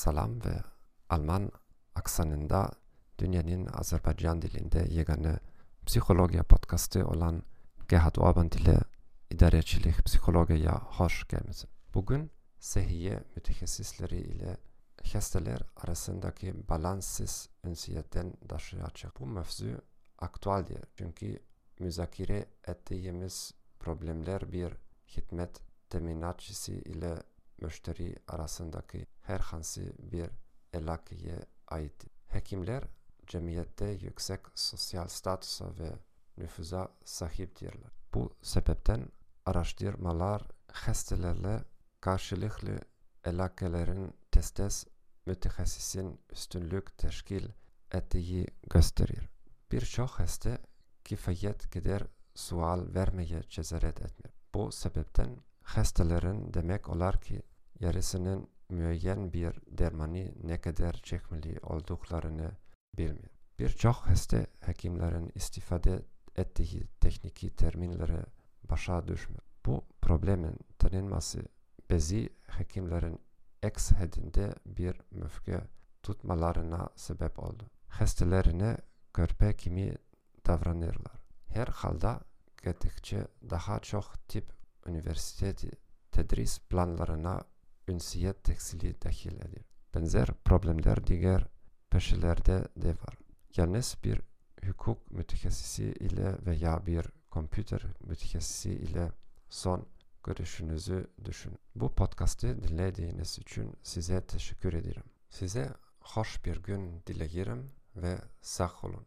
salam ve Alman aksanında dünyanın Azerbaycan dilinde yegane psikoloji podcastı olan Gerhard Orban ile idarecilik psikolojiye hoş geldiniz. Bugün sehiye mütehassisleri ile hastalar arasındaki balanssız ünsiyetten başlayacak. Bu mevzu aktualdir çünkü müzakere ettiğimiz problemler bir hizmet teminatçısı ile müşteri arasındaki herhangi bir elakiye ait. Hekimler cemiyette yüksek sosyal statüse ve nüfuza sahiptirler. Bu sebepten araştırmalar hastalarla karşılıklı elakelerin testes mütehassisin üstünlük teşkil ettiği gösterir. Birçok hasta kifayet kadar sual vermeye cesaret etmiyor. Bu sebepten hastaların demek olar ki yarısının müeyyen bir dermanı ne kadar çekmeli olduklarını bilmiyor. Birçok hasta hekimlerin istifade ettiği tekniki terminlere başa düşmüyor. Bu problemin tanınması bazı hekimlerin ex hedinde bir müfke tutmalarına sebep oldu. Hastalarına körpe kimi davranırlar. Her halde gittikçe daha çok tip üniversitesi tedris planlarına ünsiyet teksili dahil ediyor. Benzer problemler diğer peşelerde de var. Yalnız bir hukuk mütehassisi ile veya bir kompüter mütehassisi ile son görüşünüzü düşünün. Bu podcast'ı dinlediğiniz için size teşekkür ederim. Size hoş bir gün dilerim ve sağ olun.